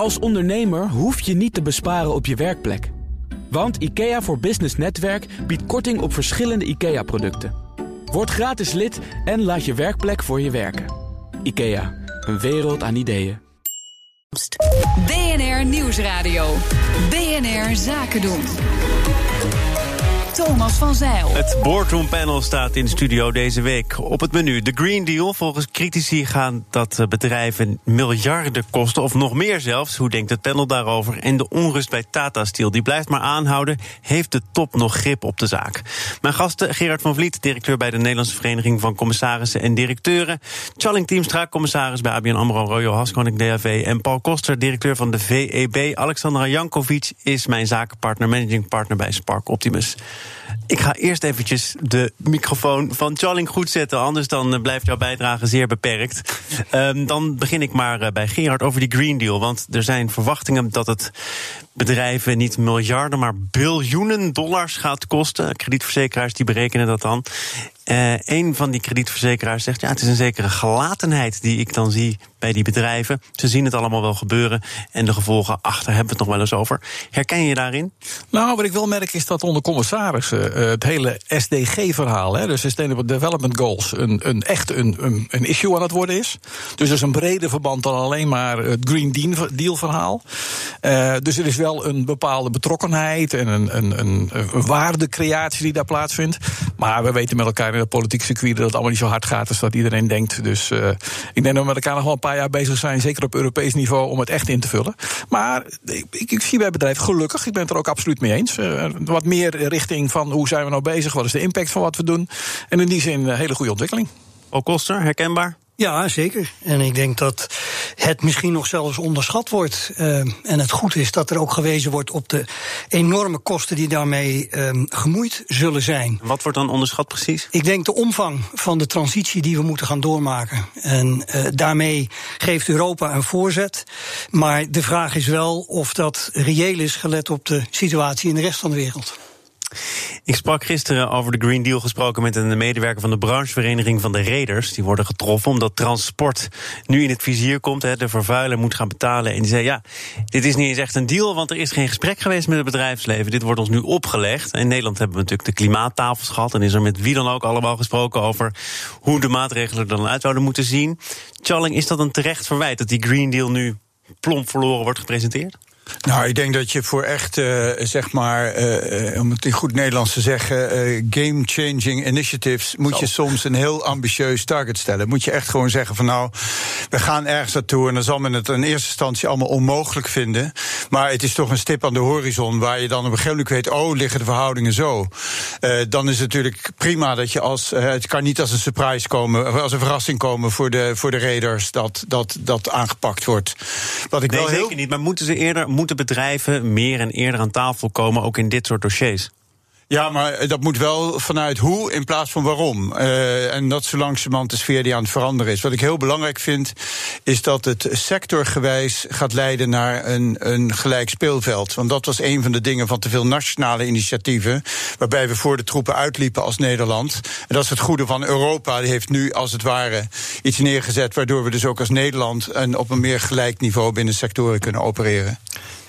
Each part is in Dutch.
Als ondernemer hoef je niet te besparen op je werkplek. Want IKEA voor Business Netwerk biedt korting op verschillende IKEA-producten. Word gratis lid en laat je werkplek voor je werken. IKEA, een wereld aan ideeën. BNR Nieuwsradio. BNR Zaken doen. Thomas van Zeil. Het boardroom panel staat in de studio deze week op het menu. De Green Deal. Volgens critici gaan dat eh, bedrijven miljarden kosten, of nog meer zelfs. Hoe denkt het panel daarover? En de onrust bij Tata Steel, die blijft maar aanhouden. Heeft de top nog grip op de zaak? Mijn gasten, Gerard van Vliet, directeur bij de Nederlandse Vereniging van Commissarissen en Directeuren. Charling Teamstra, commissaris bij ABN AMRO, Royal Haskoning DAV. En Paul Koster, directeur van de VEB. Alexandra Jankovic is mijn zakenpartner, managing partner bij Spark Optimus. Ik ga eerst eventjes de microfoon van Charling goed zetten. Anders dan eh, blijft jouw bijdrage zeer beperkt. Um, dan begin ik maar eh, bij Gerard over die Green Deal. Want er zijn verwachtingen dat het bedrijven niet miljarden, maar biljoenen dollars gaat kosten. Kredietverzekeraars die berekenen dat dan. Uh, een van die kredietverzekeraars zegt: ja, het is een zekere gelatenheid die ik dan zie bij die bedrijven. Ze zien het allemaal wel gebeuren en de gevolgen achter hebben we het nog wel eens over. Herken je daarin? Nou, wat ik wel merk is dat onder commissarissen uh, het hele SDG-verhaal, de Sustainable Development Goals, een, een echt een, een, een, issue aan het worden is. Dus er is een breder verband dan alleen maar het Green Deal-verhaal. Uh, dus er is wel een bepaalde betrokkenheid en een, een, een, waardecreatie die daar plaatsvindt. Maar we weten met elkaar in het politieke circuit dat het allemaal niet zo hard gaat als dat iedereen denkt. Dus uh, ik denk dat we met elkaar nog wel een paar jaar bezig zijn, zeker op Europees niveau, om het echt in te vullen. Maar ik, ik zie bij bedrijven gelukkig, ik ben het er ook absoluut mee eens. Uh, wat meer richting van hoe zijn we nou bezig, wat is de impact van wat we doen. En in die zin een hele goede ontwikkeling. Ook Koster, herkenbaar? Ja, zeker. En ik denk dat het misschien nog zelfs onderschat wordt. Uh, en het goed is dat er ook gewezen wordt op de enorme kosten die daarmee uh, gemoeid zullen zijn. Wat wordt dan onderschat precies? Ik denk de omvang van de transitie die we moeten gaan doormaken. En uh, daarmee geeft Europa een voorzet. Maar de vraag is wel of dat reëel is gelet op de situatie in de rest van de wereld. Ik sprak gisteren over de Green Deal gesproken met een medewerker van de branchevereniging van de reders. Die worden getroffen omdat transport nu in het vizier komt. Hè, de vervuiler moet gaan betalen. En die zei: Ja, dit is niet eens echt een deal, want er is geen gesprek geweest met het bedrijfsleven. Dit wordt ons nu opgelegd. In Nederland hebben we natuurlijk de klimaattafels gehad. En is er met wie dan ook allemaal gesproken over hoe de maatregelen er dan uit zouden moeten zien. Challing, is dat een terecht verwijt dat die Green Deal nu plomp verloren wordt gepresenteerd? Nou, ik denk dat je voor echt, uh, zeg maar, uh, om het in goed Nederlands te zeggen, uh, game-changing initiatives, moet Zo. je soms een heel ambitieus target stellen. Moet je echt gewoon zeggen van nou, we gaan ergens naartoe en dan zal men het in eerste instantie allemaal onmogelijk vinden. Maar het is toch een stip aan de horizon waar je dan op een gegeven moment weet, oh, liggen de verhoudingen zo. dan is het natuurlijk prima dat je als, het kan niet als een surprise komen, als een verrassing komen voor de, voor de raiders dat, dat dat aangepakt wordt. Wat ik nee, wel heel... zeker niet, maar moeten ze eerder moeten bedrijven meer en eerder aan tafel komen, ook in dit soort dossiers? Ja, maar dat moet wel vanuit hoe in plaats van waarom. Uh, en dat zo langzamerhand de sfeer die aan het veranderen is. Wat ik heel belangrijk vind, is dat het sectorgewijs gaat leiden naar een, een gelijk speelveld. Want dat was een van de dingen van te veel nationale initiatieven. Waarbij we voor de troepen uitliepen als Nederland. En dat is het goede van Europa. Die heeft nu als het ware iets neergezet. Waardoor we dus ook als Nederland een, op een meer gelijk niveau binnen sectoren kunnen opereren.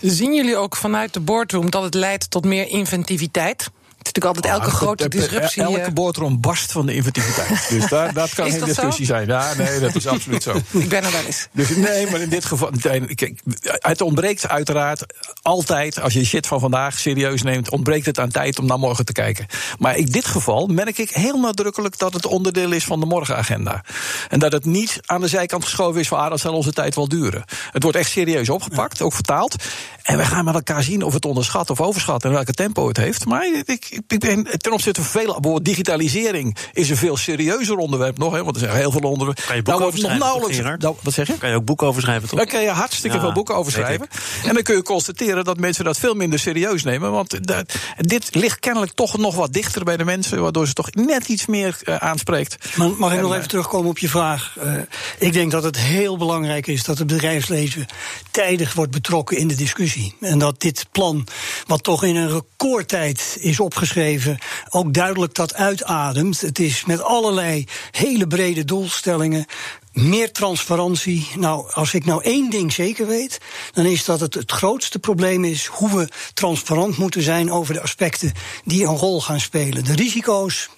Zien jullie ook vanuit de boardroom dat het leidt tot meer inventiviteit? Het is natuurlijk altijd elke ah, grote disruptie. Elke boordroom barst van de inventiviteit. Dus daar, dat kan geen discussie zo? zijn. Ja, nee, dat is absoluut zo. Ik ben er wel eens. Dus nee, maar in dit geval. Kijk, het ontbreekt uiteraard altijd, als je shit van vandaag serieus neemt, ontbreekt het aan tijd om naar morgen te kijken. Maar in dit geval merk ik heel nadrukkelijk dat het onderdeel is van de morgenagenda. En dat het niet aan de zijkant geschoven is van ah, dat zal onze tijd wel duren. Het wordt echt serieus opgepakt, ook vertaald. En we gaan met elkaar zien of het onderschat of overschat en welke tempo het heeft. Maar ik, ik ben ten opzichte van veel. Bijvoorbeeld digitalisering is een veel serieuzer onderwerp nog. Hè, want er zijn heel veel onderwerpen. Kan je boeken over schrijven? Nog nauwelijks, nou, wat zeg je? Kan je ook boeken over schrijven, toch? Daar kan je hartstikke ja, veel boeken over schrijven. En dan kun je constateren dat mensen dat veel minder serieus nemen. Want dat, dit ligt kennelijk toch nog wat dichter bij de mensen. Waardoor ze toch net iets meer uh, aanspreekt. Maar mag ik en, nog even terugkomen op je vraag? Uh, ik denk dat het heel belangrijk is dat het bedrijfsleven tijdig wordt betrokken in de discussie. En dat dit plan, wat toch in een recordtijd is opgezet opgeschreven, ook duidelijk dat uitademt. Het is met allerlei hele brede doelstellingen. Meer transparantie. Nou, als ik nou één ding zeker weet, dan is dat het het grootste probleem is hoe we transparant moeten zijn over de aspecten die een rol gaan spelen. De risico's,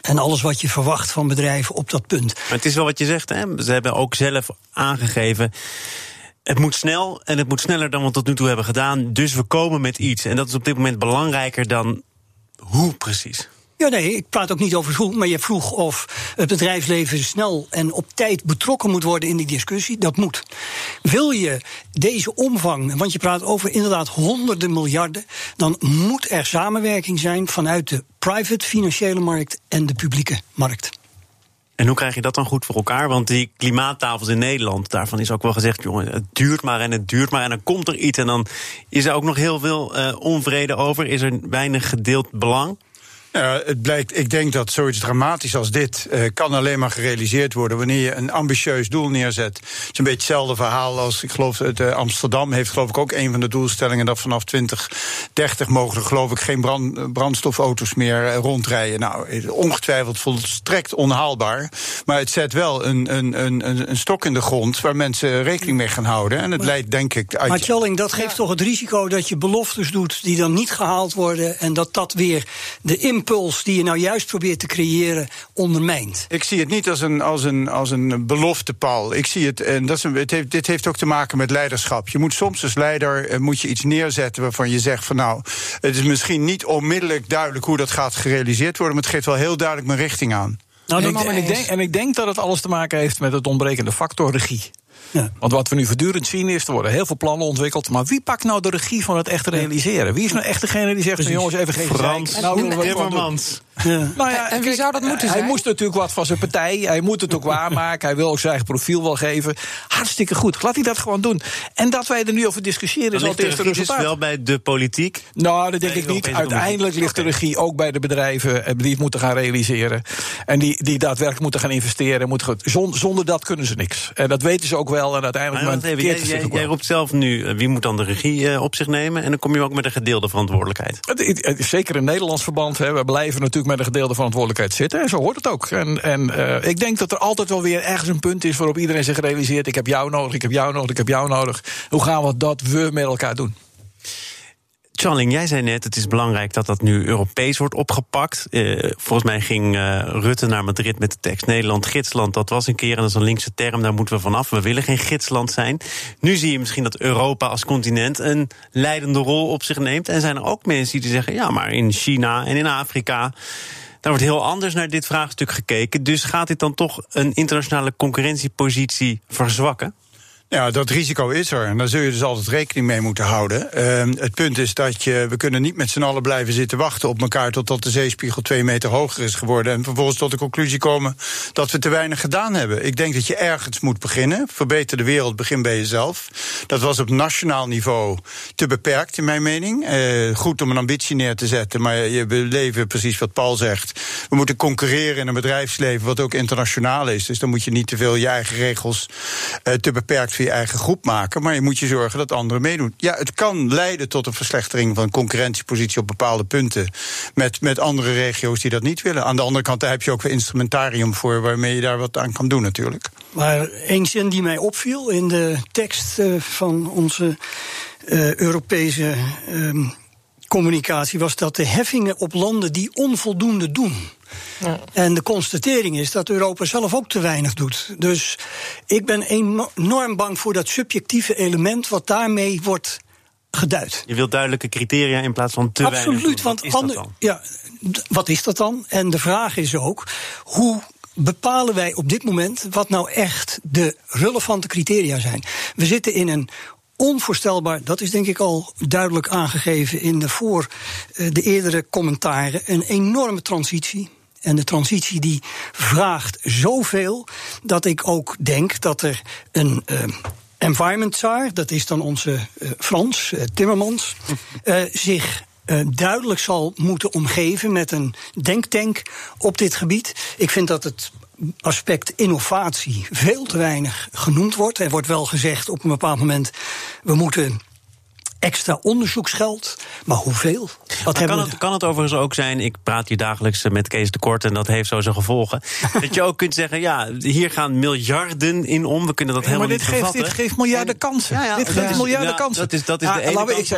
en alles wat je verwacht van bedrijven op dat punt. Maar het is wel wat je zegt, hè? Ze hebben ook zelf aangegeven. Het moet snel en het moet sneller dan we tot nu toe hebben gedaan. Dus we komen met iets. En dat is op dit moment belangrijker dan hoe precies. Ja, nee, ik praat ook niet over hoe, maar je vroeg of het bedrijfsleven snel en op tijd betrokken moet worden in die discussie. Dat moet. Wil je deze omvang, want je praat over inderdaad honderden miljarden, dan moet er samenwerking zijn vanuit de private financiële markt en de publieke markt. En hoe krijg je dat dan goed voor elkaar? Want die klimaattafels in Nederland, daarvan is ook wel gezegd: jongen, het duurt maar en het duurt maar. En dan komt er iets en dan is er ook nog heel veel uh, onvrede over. Is er weinig gedeeld belang? Ja, het blijkt, ik denk dat zoiets dramatisch als dit uh, kan alleen maar gerealiseerd worden wanneer je een ambitieus doel neerzet. Het is een beetje hetzelfde verhaal als ik geloof het, uh, Amsterdam heeft geloof ik ook een van de doelstellingen dat vanaf 2030 mogen er geloof ik geen brand, brandstofauto's meer uh, rondrijden. Nou, ongetwijfeld volstrekt onhaalbaar, maar het zet wel een, een, een, een stok in de grond waar mensen rekening mee gaan houden. En het maar, leidt denk ik uit. Maar Tjalling, dat geeft ja. toch het risico dat je beloftes doet die dan niet gehaald worden en dat dat weer de impact impuls die je nou juist probeert te creëren ondermijnt. Ik zie het niet als een, als een, als een belofte, Paul. Ik zie het, en dat is een, het heeft, dit heeft ook te maken met leiderschap. Je moet soms als leider eh, moet je iets neerzetten waarvan je zegt van nou, het is misschien niet onmiddellijk duidelijk hoe dat gaat gerealiseerd worden, maar het geeft wel heel duidelijk mijn richting aan. Nou, en, ik, en, ik denk, en ik denk dat het alles te maken heeft met het ontbrekende factor regie. Ja. Want wat we nu voortdurend zien is, er worden heel veel plannen ontwikkeld. Maar wie pakt nou de regie van het echt realiseren? Wie is nou echt degene die zegt, jongens, even geen Frans, nou, Timmermans. Ja. Nou ja, en wie zou dat moeten hij zijn? Hij moest natuurlijk wat van zijn partij. Hij moet het ook waarmaken. Hij wil ook zijn eigen profiel wel geven. Hartstikke goed. Laat hij dat gewoon doen. En dat wij er nu over discussiëren is al het eerste resultaat. wel bij de politiek? Nou, dat denk ik niet. Uiteindelijk ligt de regie ook bij de bedrijven eh, die het moeten gaan realiseren. En die, die daadwerkelijk moeten gaan investeren. Moeten, zonder dat kunnen ze niks. En dat weten ze ook wel. En uiteindelijk maar even, jij, jij, jij, roept zelf nu, eh, wie moet dan de regie uh, op zich nemen? En dan kom je ook met een gedeelde verantwoordelijkheid. Het, het, zeker in Nederlands verband. Hè, we blijven natuurlijk met een gedeelde verantwoordelijkheid zitten. En zo hoort het ook. En, en uh, ik denk dat er altijd wel weer ergens een punt is waarop iedereen zich realiseert: ik heb jou nodig, ik heb jou nodig, ik heb jou nodig. Hoe gaan we dat we met elkaar doen? Charling, jij zei net, het is belangrijk dat dat nu Europees wordt opgepakt. Uh, volgens mij ging uh, Rutte naar Madrid met de tekst Nederland gidsland. Dat was een keer, en dat een linkse term, daar moeten we vanaf. We willen geen gidsland zijn. Nu zie je misschien dat Europa als continent een leidende rol op zich neemt. En zijn er ook mensen die zeggen, ja, maar in China en in Afrika... Daar wordt heel anders naar dit vraagstuk gekeken. Dus gaat dit dan toch een internationale concurrentiepositie verzwakken? Ja, dat risico is er. En daar zul je dus altijd rekening mee moeten houden. Uh, het punt is dat je, we kunnen niet met z'n allen blijven zitten wachten op elkaar totdat de zeespiegel twee meter hoger is geworden. En vervolgens tot de conclusie komen dat we te weinig gedaan hebben. Ik denk dat je ergens moet beginnen. Verbeter de wereld, begin bij jezelf. Dat was op nationaal niveau te beperkt, in mijn mening. Uh, goed om een ambitie neer te zetten, maar je leven precies wat Paul zegt. We moeten concurreren in een bedrijfsleven wat ook internationaal is. Dus dan moet je niet te veel je eigen regels uh, te beperkt je eigen groep maken, maar je moet je zorgen dat anderen meedoen. Ja, het kan leiden tot een verslechtering van concurrentiepositie op bepaalde punten met, met andere regio's die dat niet willen. Aan de andere kant heb je ook weer instrumentarium voor waarmee je daar wat aan kan doen natuurlijk. Maar één zin die mij opviel in de tekst uh, van onze uh, Europese uh, communicatie was dat de heffingen op landen die onvoldoende doen. Ja. En de constatering is dat Europa zelf ook te weinig doet. Dus ik ben enorm bang voor dat subjectieve element wat daarmee wordt geduid. Je wilt duidelijke criteria in plaats van te Absoluut, weinig. Absoluut, want ander, ja, wat is dat dan? En de vraag is ook hoe bepalen wij op dit moment wat nou echt de relevante criteria zijn. We zitten in een onvoorstelbaar, dat is denk ik al duidelijk aangegeven in de voor de eerdere commentaren, een enorme transitie. En de transitie die vraagt zoveel dat ik ook denk dat er een uh, environment czar, dat is dan onze uh, Frans, uh, Timmermans, zich duidelijk zal moeten omgeven met een denktank op dit gebied. Ik vind dat het aspect innovatie veel te weinig genoemd wordt. Er wordt wel gezegd op een bepaald moment: we moeten extra onderzoeksgeld. Maar hoeveel? Wat kan, het, kan het overigens ook zijn, ik praat hier dagelijks met Kees de Kort en dat heeft zo zijn gevolgen. dat je ook kunt zeggen, ja, hier gaan miljarden in om. We kunnen dat Ja, maar helemaal dit niet geeft, bevatten. dit geeft miljarden kansen. Ja, ja, dit geeft miljarden ja, kansen. dat is- dat is de ene we ik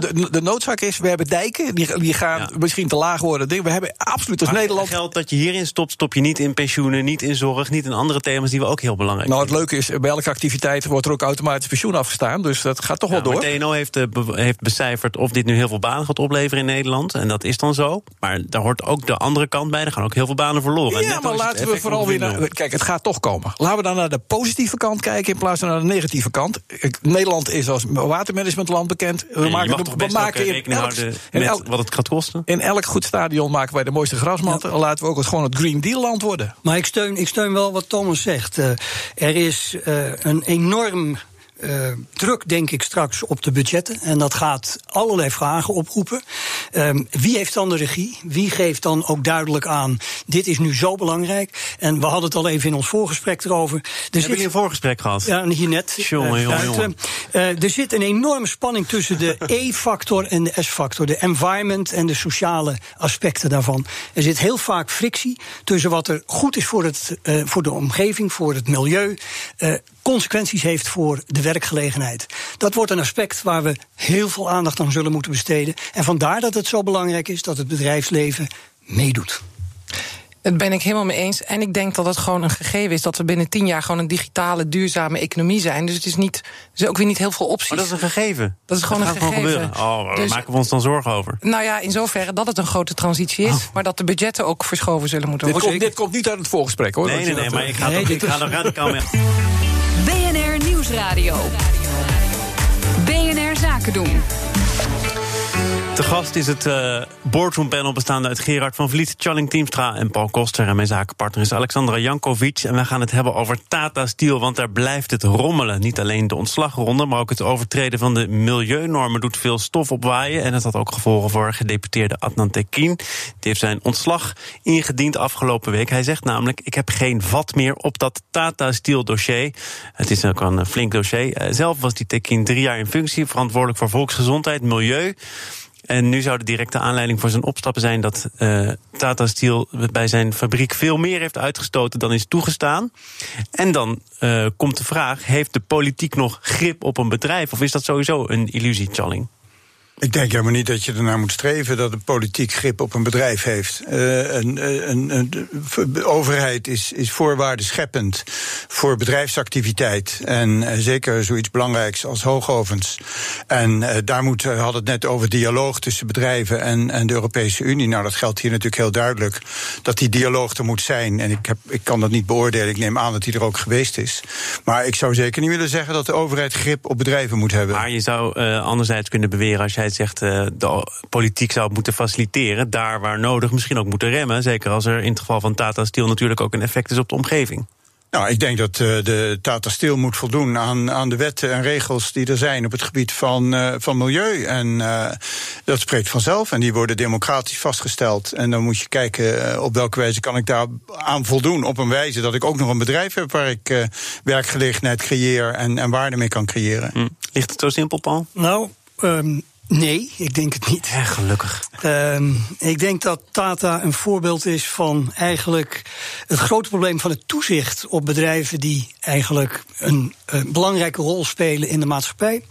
de, de, de noodzaak is, we hebben dijken, die, die gaan misschien te laag worden. We hebben absoluut als Maar Nederland... Geld dat je hierin stopt, stop je niet in pensioenen, niet in zorg, niet in andere thema's die we ook heel belangrijk Nou, het leuke is, bij elke activiteit wordt er ook automatisch pensioen afgestaan. Dus dat gaat toch wel door. maar TNO heeft, eh, heeft becijferd of dit nu heel veel banen gaat opleveren in Nederland. En dat is dan zo. Maar daar hoort ook de andere kant bij. Er gaan ook heel veel banen verloren. En Ja, maar laten we vooral weer naar. Kijk, het gaat toch komen. Laten we dan naar de positieve kant kijken in plaats van naar de negatieve kant. Ik- Nederland is als watermanagementland bekend. We En je maken, mag de- toch we maken in rekening elk, houden in, met elk, wat het gaat kosten? in elk goed stadion maken wij de mooiste grasmatten. Laten we ook gewoon het Green Deal land worden. Maar ik steun, ik steun wel wat Thomas zegt. Eh, er is eh, een enorm eh, druk, denk ik, straks op de budgetten. En dat gaat allerlei vragen oproepen. Ehm, wie heeft dan de regie? Wie geeft dan ook duidelijk aan: dit is nu zo belangrijk? En we hadden het al even in ons voorgesprek erover. Er Hebben jullie een voorgesprek gehad? ja, hier net. Jongen, eh, jongen, uit, jongen. eh, er zit een enorme spanning tussen de E-factor en de S-factor. De environment en de sociale aspecten daarvan. Er zit heel vaak frictie tussen wat er goed is voor, het, voor de omgeving, voor het milieu. Eh, consequenties heeft voor de werkgelegenheid. Dat wordt een aspect waar we heel veel aandacht aan zullen moeten besteden. En vandaar dat het zo belangrijk is dat het bedrijfsleven meedoet. Dat ben ik helemaal mee eens. En ik denk dat het gewoon een gegeven is dat we binnen tien jaar gewoon een digitale, duurzame economie zijn. Dus het is, niet, er is ook weer niet heel veel opties. Maar dat is een gegeven. Dat is gewoon gaat een gewoon gegeven. gebeuren. Oh, waar Dus- maken we ons dan zorgen over? Nou ja, in zoverre dat het een grote transitie Oh. is, maar dat de budgetten ook verschoven zullen moeten Dit worden. komt, dit komt niet uit het voorgesprek hoor. Nee, Dat nee, nee, dat, maar ik ga, Nee, toch, ik dit ga er radicaal mee. BNR Nieuwsradio. BNR Zaken doen. De gast is het eh boardroom panel bestaande uit Gerard van Vliet, Charling Teamstra en Paul Koster. En mijn zakenpartner is Alexandra Jankovic. En we gaan het hebben over Tata Steel, want daar blijft het rommelen. Niet alleen de ontslagronde, maar ook het overtreden van de milieunormen doet veel stof opwaaien. En dat had ook gevolgen voor gedeputeerde Adnan Tekin. Die heeft zijn ontslag ingediend afgelopen week. Hij zegt namelijk, ik heb geen vat meer op dat Tata Steel dossier. Het is ook een flink dossier. Eh, Zelf was die Tekin drie jaar in functie, verantwoordelijk voor volksgezondheid, milieu. En nu zou de directe aanleiding voor zijn opstappen zijn dat eh, Tata Steel bij zijn fabriek veel meer heeft uitgestoten dan is toegestaan. En dan eh, komt de vraag: heeft de politiek nog grip op een bedrijf? Of is dat sowieso een illusie, Challing? Ik denk helemaal niet dat je ernaar moet streven dat de politiek grip op een bedrijf heeft. Eh, een, een, een, de overheid is, is voorwaarden scheppend voor bedrijfsactiviteit. En eh, zeker zoiets belangrijks als hoogovens. En eh, daar moet, we hadden het net over dialoog tussen bedrijven en, en de Europese Unie. Nou, dat geldt hier natuurlijk heel duidelijk. Dat die dialoog er moet zijn. En ik, heb, ik kan dat niet beoordelen. Ik neem aan dat die er ook geweest is. Maar ik zou zeker niet willen zeggen dat de overheid grip op bedrijven moet hebben. Maar je zou eh, anderzijds kunnen beweren, als jij zegt, eh, de politiek zou moeten faciliteren, daar waar nodig misschien ook moeten remmen. Zeker als er in het geval van Tata Steel natuurlijk ook een effect is op de omgeving. Nou, ik denk dat eh, de Tata Steel moet voldoen aan, aan de wetten en regels die er zijn op het gebied van, eh, van milieu. En eh, dat spreekt vanzelf. En die worden democratisch vastgesteld. En dan moet je kijken op welke wijze kan ik daar aan voldoen. Op een wijze dat ik ook nog een bedrijf heb waar ik eh, werkgelegenheid creëer en, en waarde mee kan creëren. Hm. Ligt het zo simpel, Paul? Nou, ehm, nee, ik denk het niet. Ja, gelukkig. Ehm, ik denk dat Tata een voorbeeld is van eigenlijk het grote probleem van het toezicht op bedrijven die eigenlijk een, eh, belangrijke rol spelen in de maatschappij.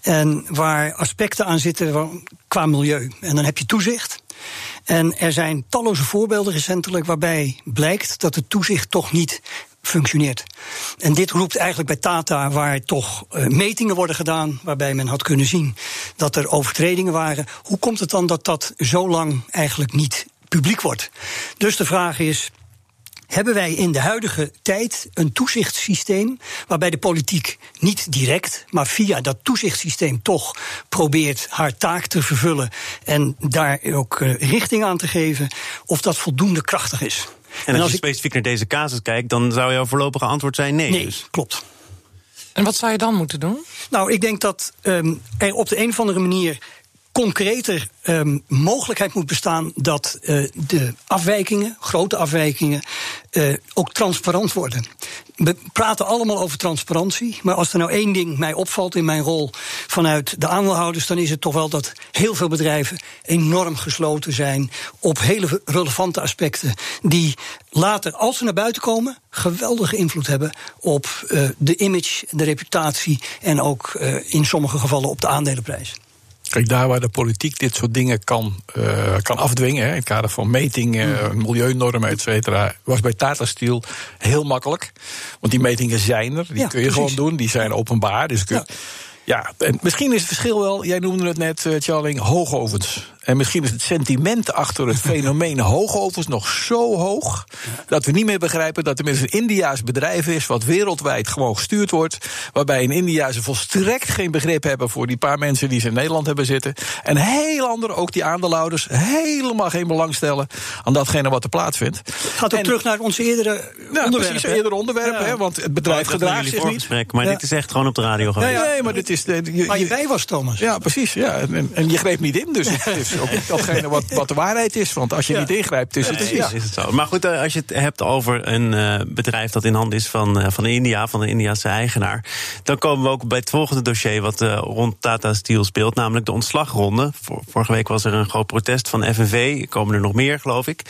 En waar aspecten aan zitten van- qua milieu. En dan heb je toezicht. En er zijn talloze voorbeelden recentelijk waarbij blijkt dat het toezicht toch niet functioneert. En dit roept eigenlijk bij Tata, waar toch eh, metingen worden gedaan, waarbij men had kunnen zien dat er overtredingen waren. Hoe komt het dan dat dat zo lang eigenlijk niet publiek wordt? Dus de vraag is. Hebben wij in de huidige tijd een toezichtssysteem waarbij de politiek niet direct, maar via dat toezichtssysteem toch probeert haar taak te vervullen en daar ook eh, richting aan te geven, of dat voldoende krachtig is? En als, als je ik- specifiek naar deze casus kijkt, dan zou jouw voorlopige antwoord zijn nee. Nee, Dus. klopt. En wat zou je dan moeten doen? Nou, ik denk dat ehm, er op de een of andere manier concreter um, mogelijkheid moet bestaan dat uh, de afwijkingen, grote afwijkingen, uh, ook transparant worden. We praten allemaal over transparantie, maar als er nou één ding mij opvalt in mijn rol vanuit de aandeelhouders, dan is het toch wel dat heel veel bedrijven enorm gesloten zijn op hele relevante aspecten die later, als ze naar buiten komen, geweldige invloed hebben op uh, de image, de reputatie en ook in sommige gevallen op de aandelenprijs. Kijk, daar waar de politiek dit soort dingen kan, uh, kan afdwingen, hè, in het kader van metingen, mm. milieunormen, et cetera, was bij Tata Steel heel makkelijk. Want die metingen zijn er, die ja, kun je precies. gewoon doen, die zijn openbaar. Dus kun, ja. ja, en misschien is het verschil wel, jij noemde het net, uh, Charling, hoogovens. En misschien is het sentiment achter het fenomeen hoogovens nog zo hoog. dat we niet meer begrijpen dat er een Indiaas bedrijf is. wat wereldwijd gewoon gestuurd wordt. Waarbij in India ze volstrekt geen begrip hebben voor die paar mensen die ze in Nederland hebben zitten. En heel ander, ook die aandeelhouders, helemaal geen belang stellen aan datgene wat er plaatsvindt. Gaat ook en, terug naar onze eerdere nou, onderwerpen. Precies, eerdere onderwerpen, ja. hè, want het bedrijf gedraagt zich niet. Maar ja. dit is echt gewoon op de radio geweest. Nee, nee maar dit is... De, je, Waar je bij was, Thomas. Ja, precies. Ja. En, en je greep niet in, dus het is ook niet datgene wat, wat de waarheid is. Want als je ja. niet ingrijpt, is, nee, het, ja. is het zo. Maar goed, als je het hebt over een uh, bedrijf dat in handen is van, uh, van India, van de Indiase eigenaar. Dan komen we ook bij het volgende dossier wat uh, rond Tata Steel speelt, namelijk de ontslagronde. Vorige week was er een groot protest van FNV. Er komen er nog meer, geloof ik.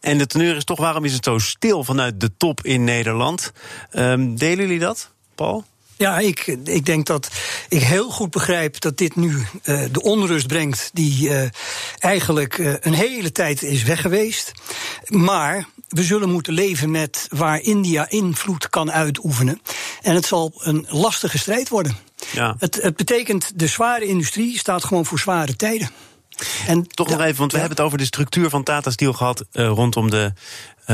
En de teneur is toch, waarom is het zo stil vanuit de top in Nederland? Um, delen jullie dat, Paul? Ja, ik, ik denk dat ik heel goed begrijp dat dit nu uh, de onrust brengt die uh, eigenlijk uh, een hele tijd is weg geweest. Maar we zullen moeten leven met waar India invloed kan uitoefenen. En het zal een lastige strijd worden. Ja. Het, het betekent, de zware industrie staat gewoon voor zware tijden. En toch nog even, want we ja. hebben het over de structuur van Tata Steel gehad rondom de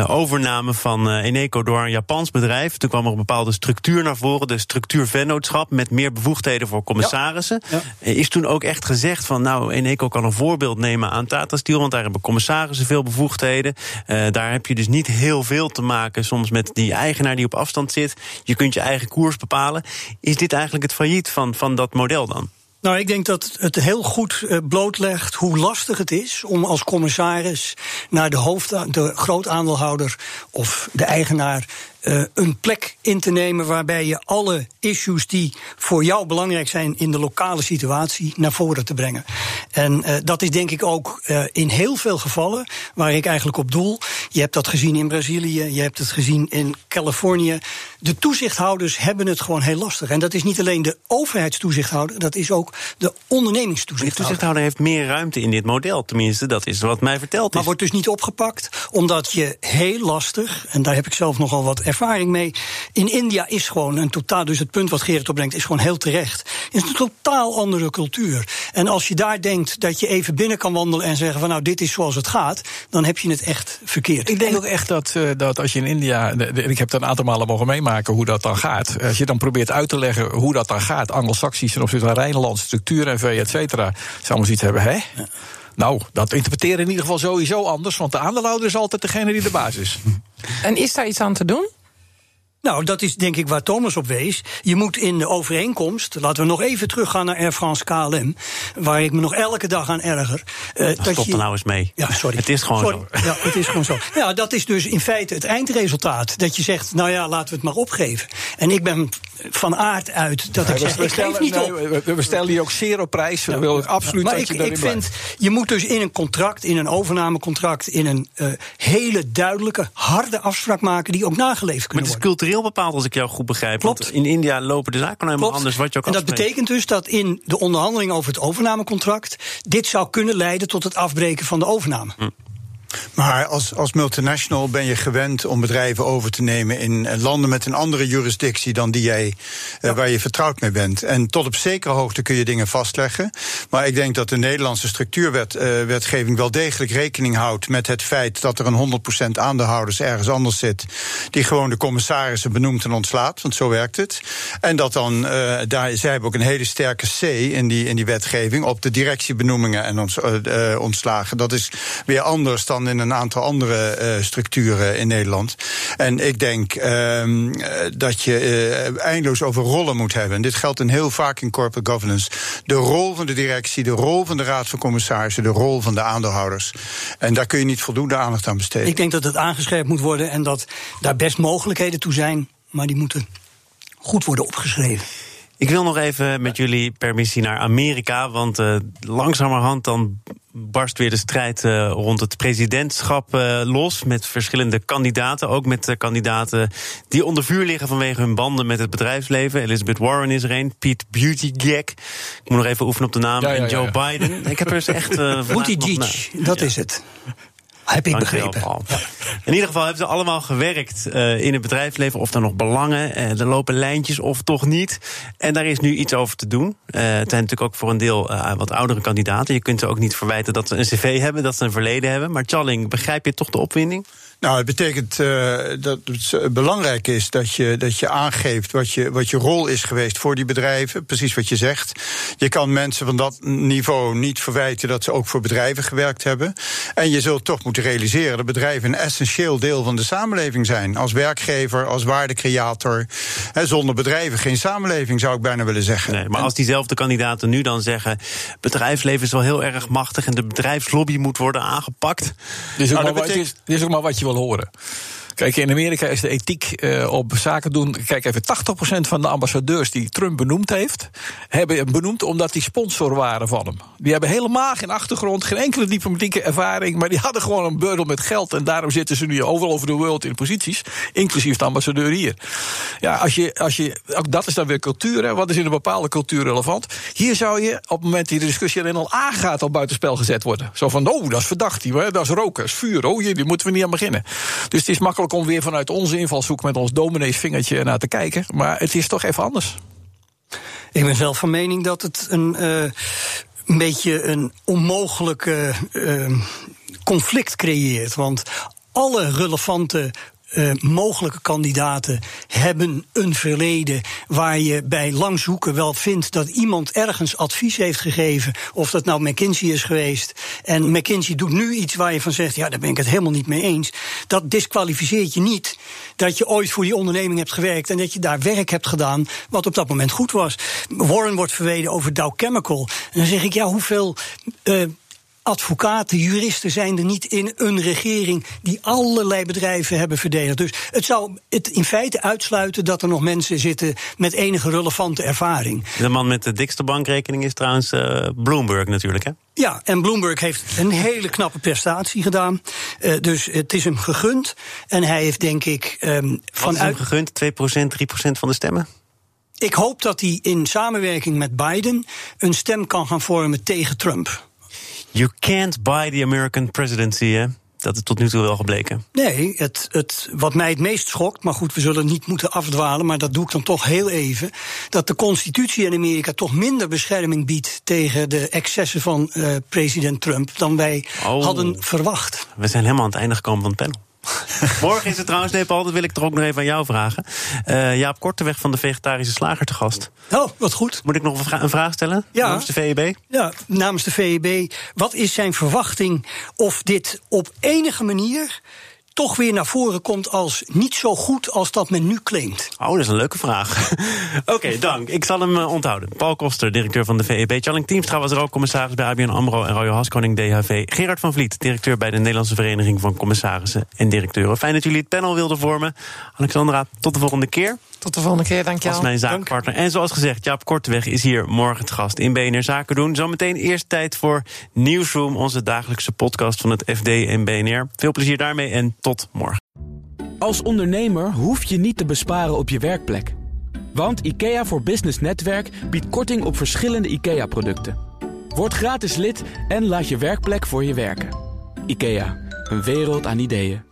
overname van uh, Eneco door een Japans bedrijf. Toen kwam er een bepaalde structuur naar voren, de structuurvennootschap met meer bevoegdheden voor commissarissen. Ja. Ja. Is toen ook echt gezegd van nou, Eneco kan een voorbeeld nemen aan Tata Steel, want daar hebben commissarissen veel bevoegdheden. Uh, daar heb je dus niet heel veel te maken soms met die eigenaar die op afstand zit. Je kunt je eigen koers bepalen. Is dit eigenlijk het failliet van, van dat model dan? Nou, ik denk dat het heel goed blootlegt hoe lastig het is om als commissaris naar de hoofd, de grootaandeelhouder of de eigenaar uh, een plek in te nemen waarbij je alle issues die voor jou belangrijk zijn in de lokale situatie naar voren te brengen. En uh, dat is denk ik ook uh, in heel veel gevallen waar ik eigenlijk op doel. Je hebt dat gezien in Brazilië, je hebt het gezien in Californië. De toezichthouders hebben het gewoon heel lastig. En dat is niet alleen de overheidstoezichthouder, dat is ook de ondernemingstoezichthouder. De toezichthouder heeft meer ruimte in dit model, tenminste, dat is wat mij verteld is. Maar wordt dus niet opgepakt, omdat je heel lastig, en daar heb ik zelf nogal wat ervaring mee. In India is gewoon een totaal, dus het punt wat Gerrit opbrengt, is gewoon heel terecht. Is een totaal andere cultuur. En als je daar denkt dat je even binnen kan wandelen en zeggen van nou dit is zoals het gaat, dan heb je het echt verkeerd. Ik denk ook echt dat, uh, dat als je in India, en ik heb dat een aantal malen mogen meemaken hoe dat dan gaat. Als je dan probeert uit te leggen hoe dat dan gaat, Anglo-Saxisch ten opzichte van Rijnland, structuur en V, et cetera, zou maar iets hebben, hè? Ja. Nou, dat interpreteren in ieder geval sowieso anders, want de aandeelhouder is altijd degene die de baas is. En is daar iets aan te doen? Nou, dat is denk ik waar Thomas op wees. Je moet in de overeenkomst, laten we nog even teruggaan naar Air France KLM, waar ik me nog elke dag aan erger. Uh, nou, dat stop je... er nou eens mee. Ja, sorry. Het is gewoon sorry. zo. Ja, het is gewoon zo. Ja, dat is dus in feite het eindresultaat. Dat je zegt, nou ja, laten we het maar opgeven. En ik ben van aard uit dat ja, ik zeg, ik geef niet nee, op. We, we stellen hier ook zeer op prijs. Ja, wil ik absoluut maar dat ik, je ik vind, je moet dus in een contract, in een overnamecontract, in een uh, hele duidelijke, harde afspraak maken die ook nageleefd kunnen worden. Maar het is cultureel bepaald als ik jou goed begrijp. Klopt. Want in India lopen de zaken nou helemaal anders wat je ook En dat betekent dus dat in de onderhandeling over het overnamecontract dit zou kunnen leiden tot het afbreken van de overname. Hm. Maar als, als multinational ben je gewend om bedrijven over te nemen in landen met een andere jurisdictie dan die jij, ja. uh, waar je vertrouwd mee bent. En tot op zekere hoogte kun je dingen vastleggen. Maar ik denk dat de Nederlandse structuurwetgeving uh, wel degelijk rekening houdt met het feit dat er een 100% aandeelhouders ergens anders zit, die gewoon de commissarissen benoemt en ontslaat, want zo werkt het. En dat dan, uh, daar, zij hebben ook een hele sterke C in die, in die wetgeving op de directiebenoemingen en ons, ontslagen. Dat is weer anders dan in een aantal andere uh, structuren in Nederland. En ik denk uh, dat je uh, eindeloos over rollen moet hebben. En dit geldt in heel vaak in corporate governance. De rol van de directie, de rol van de raad van commissarissen, de rol van de aandeelhouders. En daar kun je niet voldoende aandacht aan besteden. Ik denk dat het aangescherpt moet worden en dat daar best mogelijkheden toe zijn, maar die moeten goed worden opgeschreven. Ik wil nog even met jullie permissie naar Amerika. Want uh, langzamerhand dan barst weer de strijd uh, rond het presidentschap uh, los. Met verschillende kandidaten. Ook met kandidaten die onder vuur liggen vanwege hun banden met het bedrijfsleven. Elizabeth Warren is er een. Pete Buttigieg. Ik moet nog even oefenen op de naam. Ja, ja, en Joe ja, Biden. Ik heb er eens echt. Uh, Buttigieg, dat is het. Heb ik begrepen. In ieder geval hebben ze allemaal gewerkt uh, in het bedrijfsleven. Of er nog belangen, uh, er lopen lijntjes of toch niet. En daar is nu iets over te doen. Uh, het zijn natuurlijk ook voor een deel wat oudere kandidaten. Je kunt ze ook niet verwijten dat ze een cv hebben, dat ze een verleden hebben. Maar Challing, begrijp je toch de opwinding? Nou, het betekent uh, dat het belangrijk is dat je, dat je aangeeft wat je, wat je rol is geweest voor die bedrijven. Precies wat je zegt. Je kan mensen van dat niveau niet verwijten dat ze ook voor bedrijven gewerkt hebben. En je zult toch moeten realiseren dat bedrijven een essentieel deel van de samenleving zijn. Als werkgever, als waardecreator. He, zonder bedrijven geen samenleving, zou ik bijna willen zeggen. Nee, maar als diezelfde kandidaten nu dan zeggen: bedrijfsleven is wel heel erg machtig en de bedrijfslobby moet worden aangepakt. Dit is ook, nou, maar, betekent... wat, dit is ook maar wat je wil horen. Kijk, in Amerika is de ethiek uh, op zaken doen. Kijk even, 80% van de ambassadeurs die Trump benoemd heeft, hebben hem benoemd omdat die sponsor waren van hem. Die hebben helemaal geen achtergrond, geen enkele diplomatieke ervaring, maar die hadden gewoon een beurdel met geld. En daarom zitten ze nu overal over de wereld in posities, inclusief de ambassadeur hier. Ja, als je, als je, ook dat is dan weer cultuur. Hè. Wat is in een bepaalde cultuur relevant? Hier zou je op het moment die de discussie alleen al aangaat, al buitenspel gezet worden. Zo van, oh, dat is verdacht, dat is roken, dat is vuur. Oh, hier, die moeten we niet aan beginnen. Dus het is makkelijk om weer vanuit onze invalshoek met ons domineesvingertje naar te kijken. Maar het is toch even anders. Ik ben zelf van mening dat het een, een beetje een onmogelijke uh, conflict creëert. Want alle relevante uh, mogelijke kandidaten hebben een verleden waar je bij lang zoeken wel vindt dat iemand ergens advies heeft gegeven. Of dat nou McKinsey is geweest. En McKinsey doet nu iets waar je van zegt: ja, daar ben ik het helemaal niet mee eens. Dat disqualificeert je niet dat je ooit voor die onderneming hebt gewerkt en dat je daar werk hebt gedaan wat op dat moment goed was. Warren wordt verweden over Dow Chemical. En dan zeg ik: ja, hoeveel. Uh, advocaten, juristen zijn er niet in een regering die allerlei bedrijven hebben verdedigd. Dus het zou het in feite uitsluiten dat er nog mensen zitten met enige relevante ervaring. De man met de dikste bankrekening is trouwens uh, Bloomberg natuurlijk, hè? Ja, en Bloomberg heeft een hele knappe prestatie gedaan. Uh, dus het is hem gegund. En hij heeft denk ik um, vanuit. hem gegund? 2%, 3% van de stemmen? Ik hoop dat hij in samenwerking met Biden een stem kan gaan vormen tegen Trump. You can't buy the American presidency, hè? Dat is tot nu toe wel gebleken. Nee, het, het, wat mij het meest schokt, maar goed, we zullen niet moeten afdwalen, maar dat doe ik dan toch heel even. Dat de constitutie in Amerika toch minder bescherming biedt tegen de excessen van uh, president Trump dan wij oh. hadden verwacht. We zijn helemaal aan het einde gekomen van het panel. Morgen is het trouwens, nee, Paul, dat wil ik toch ook nog even aan jou vragen. Uh, Jaap Korteweg van de Vegetarische Slager te gast. Oh, wat goed. Moet ik nog een vraag stellen ja. namens de VEB? Ja, namens de VEB. Wat is zijn verwachting of dit op enige manier toch weer naar voren komt als niet zo goed als dat men nu claimt? Oh, dat is een leuke vraag. Oké, dank. Ik zal hem uh, onthouden. Paul Koster, directeur van de VEB. Challing Teamstra was er ook commissaris bij ABN AMRO en Royal Haskoning DHV. Gerard van Vliet, directeur bij de Nederlandse Vereniging van Commissarissen en Directeuren. Fijn dat jullie het panel wilden vormen. Alexandra, tot de volgende keer. Tot de volgende keer, dankjewel. Als mijn zaakpartner. En zoals gezegd, Jaap Korteweg is hier morgen het gast in BNR Zaken doen. Zometeen eerst tijd voor Newsroom, onze dagelijkse podcast van het FD en BNR. Veel plezier daarmee en tot morgen. Als ondernemer hoef je niet te besparen op je werkplek. Want IKEA voor Business Netwerk biedt korting op verschillende IKEA-producten. Word gratis lid en laat je werkplek voor je werken. IKEA, een wereld aan ideeën.